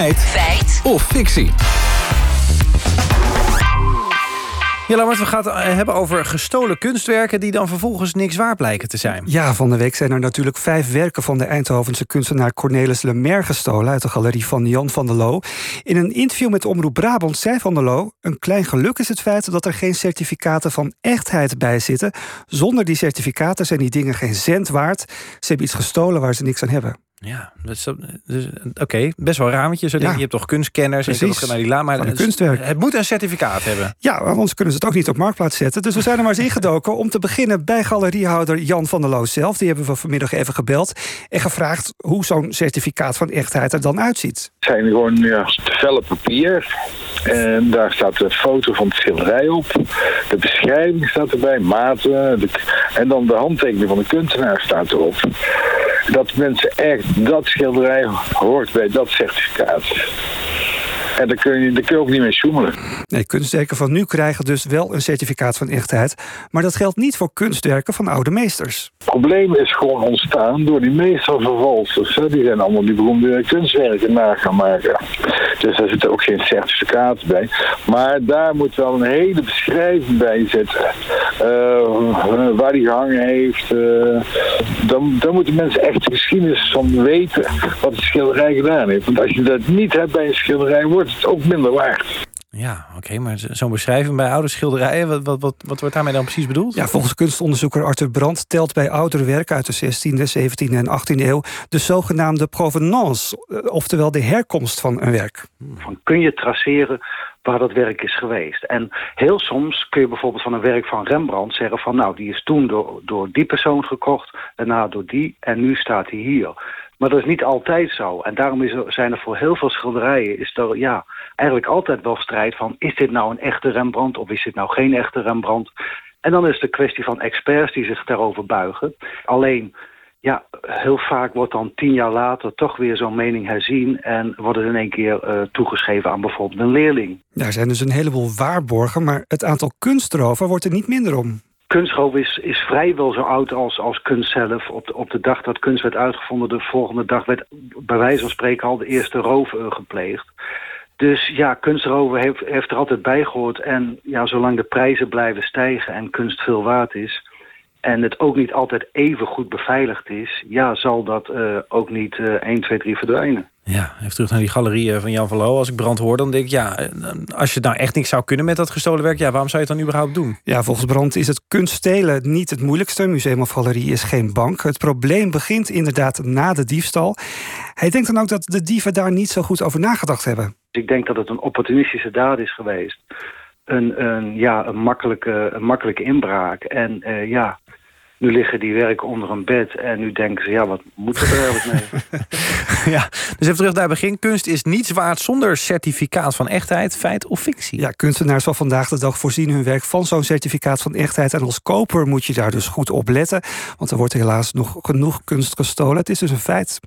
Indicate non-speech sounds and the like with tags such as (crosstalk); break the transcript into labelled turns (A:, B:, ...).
A: Feit.
B: Feit.
A: Of fictie.
C: Ja, Lambert, we gaan het eh, hebben over gestolen kunstwerken... die dan vervolgens niks waar blijken te zijn.
D: Ja, van de week zijn er natuurlijk vijf werken van de Eindhovense kunstenaar Cornelis Lemaire gestolen uit de galerie van Jan van der Loo. In een interview met Omroep Brabant zei van der Loo: Een klein geluk is het feit dat er geen certificaten van echtheid bij zitten. Zonder die certificaten zijn die dingen geen cent waard. Ze hebben iets gestolen waar ze niks aan hebben.
C: Ja, dus, dus, oké, best wel raamtje.
D: Ja.
C: Je hebt toch kunstkenners
D: Precies.
C: naar die la, maar het-
D: kunstwerk.
C: Het moet een certificaat hebben.
D: Ja, anders kunnen ze het ook niet op marktplaats zetten. Dus we zijn er maar eens ingedoken om te beginnen bij galeriehouder Jan van der Loo zelf. Die hebben we vanmiddag even gebeld en gevraagd hoe zo'n certificaat van echtheid er dan uitziet.
E: Het zijn gewoon ja, te vellen papier. En daar staat de foto van het schilderij op. De beschrijving staat erbij, maten. de- en dan de handtekening van de kunstenaar staat erop. Mensen echt, dat schilderij hoort bij dat certificaat. En daar kun je, daar kun je ook niet mee sjoemelen.
D: Nee, kunstwerken van nu krijgen dus wel een certificaat van echtheid. Maar dat geldt niet voor kunstwerken van oude meesters.
E: Het probleem is gewoon ontstaan door die meestervervalsers. hè. Die zijn allemaal die beroemde kunstwerken na gaan maken. Dus daar zit ook geen certificaat bij. Maar daar moet wel een hele beschrijving bij zitten. Eh, waar die gehangen heeft. eh, dan, dan moeten mensen echt de geschiedenis van weten wat het schilderij gedaan heeft. Want als je dat niet hebt bij een schilderij, wordt het ook minder waard.
C: Ja, oké, maar zo- zo'n beschrijving bij oude schilderijen... Wat, wat, wat, wat wordt daarmee dan precies bedoeld?
D: Ja, volgens kunstonderzoeker Arthur Brandt telt bij oudere werken uit de 16e, 17e en 18e eeuw de zogenaamde provenance, eh, oftewel de herkomst van een werk.
F: van kun je traceren waar dat werk is geweest. En heel soms kun je bijvoorbeeld van een werk van Rembrandt zeggen van nou die is toen door, door die persoon gekocht, daarna door die en nu staat hij hier. Maar dat is niet altijd zo. En daarom is er, zijn er voor heel veel schilderijen is er ja, eigenlijk altijd wel strijd van is dit nou een echte Rembrandt of is dit nou geen echte Rembrandt? En dan is het een kwestie van experts die zich daarover buigen. Alleen ja, heel vaak wordt dan tien jaar later toch weer zo'n mening herzien... en wordt het in één keer eh, toegeschreven aan bijvoorbeeld een leerling.
D: Daar zijn dus een heleboel waarborgen, maar het aantal kunstroven wordt er niet minder om.
F: Kunstroof is, is vrijwel zo oud als, als kunst zelf. Op de, op de dag dat kunst werd uitgevonden, de volgende dag werd bij wijze van spreken al de eerste roof gepleegd. Dus ja, kunstroven heeft, heeft er altijd bij gehoord. En ja, zolang de prijzen blijven stijgen en kunst veel waard is... en het ook niet altijd even goed beveiligd is... ja, zal dat eh, ook niet eh 1, 2, 3 verdwijnen.
C: Ja, even terug naar die galerie eh, van Jan van Loo. Als ik brand hoor, dan denk ik... ja, eh, als je nou echt niks zou kunnen met dat gestolen werk... ja, waarom zou je het dan überhaupt doen?
D: Ja, volgens Brandt is het kunststelen niet het moeilijkste. Museum of Galerie is geen bank. Het probleem begint inderdaad na de diefstal. Hij denkt dan ook dat de dieven daar niet zo goed over nagedacht hebben.
F: Dus ik denk dat het een opportunistische daad is geweest. Een, een, ja, een, makkelijke, een makkelijke inbraak. En eh, ja, nu liggen die werken onder een bed. En nu denken ze, ja, wat moeten we er eigenlijk mee? (laughs)
C: ja, dus even terug naar het begin. Kunst is niets waard zonder certificaat van echtheid, feit of fictie.
D: Ja, kunstenaars van vandaag de dag voorzien hun werk van zo'n certificaat van echtheid. En als koper moet je daar dus goed op letten. Want er wordt helaas nog genoeg kunst gestolen. Het is dus een feit.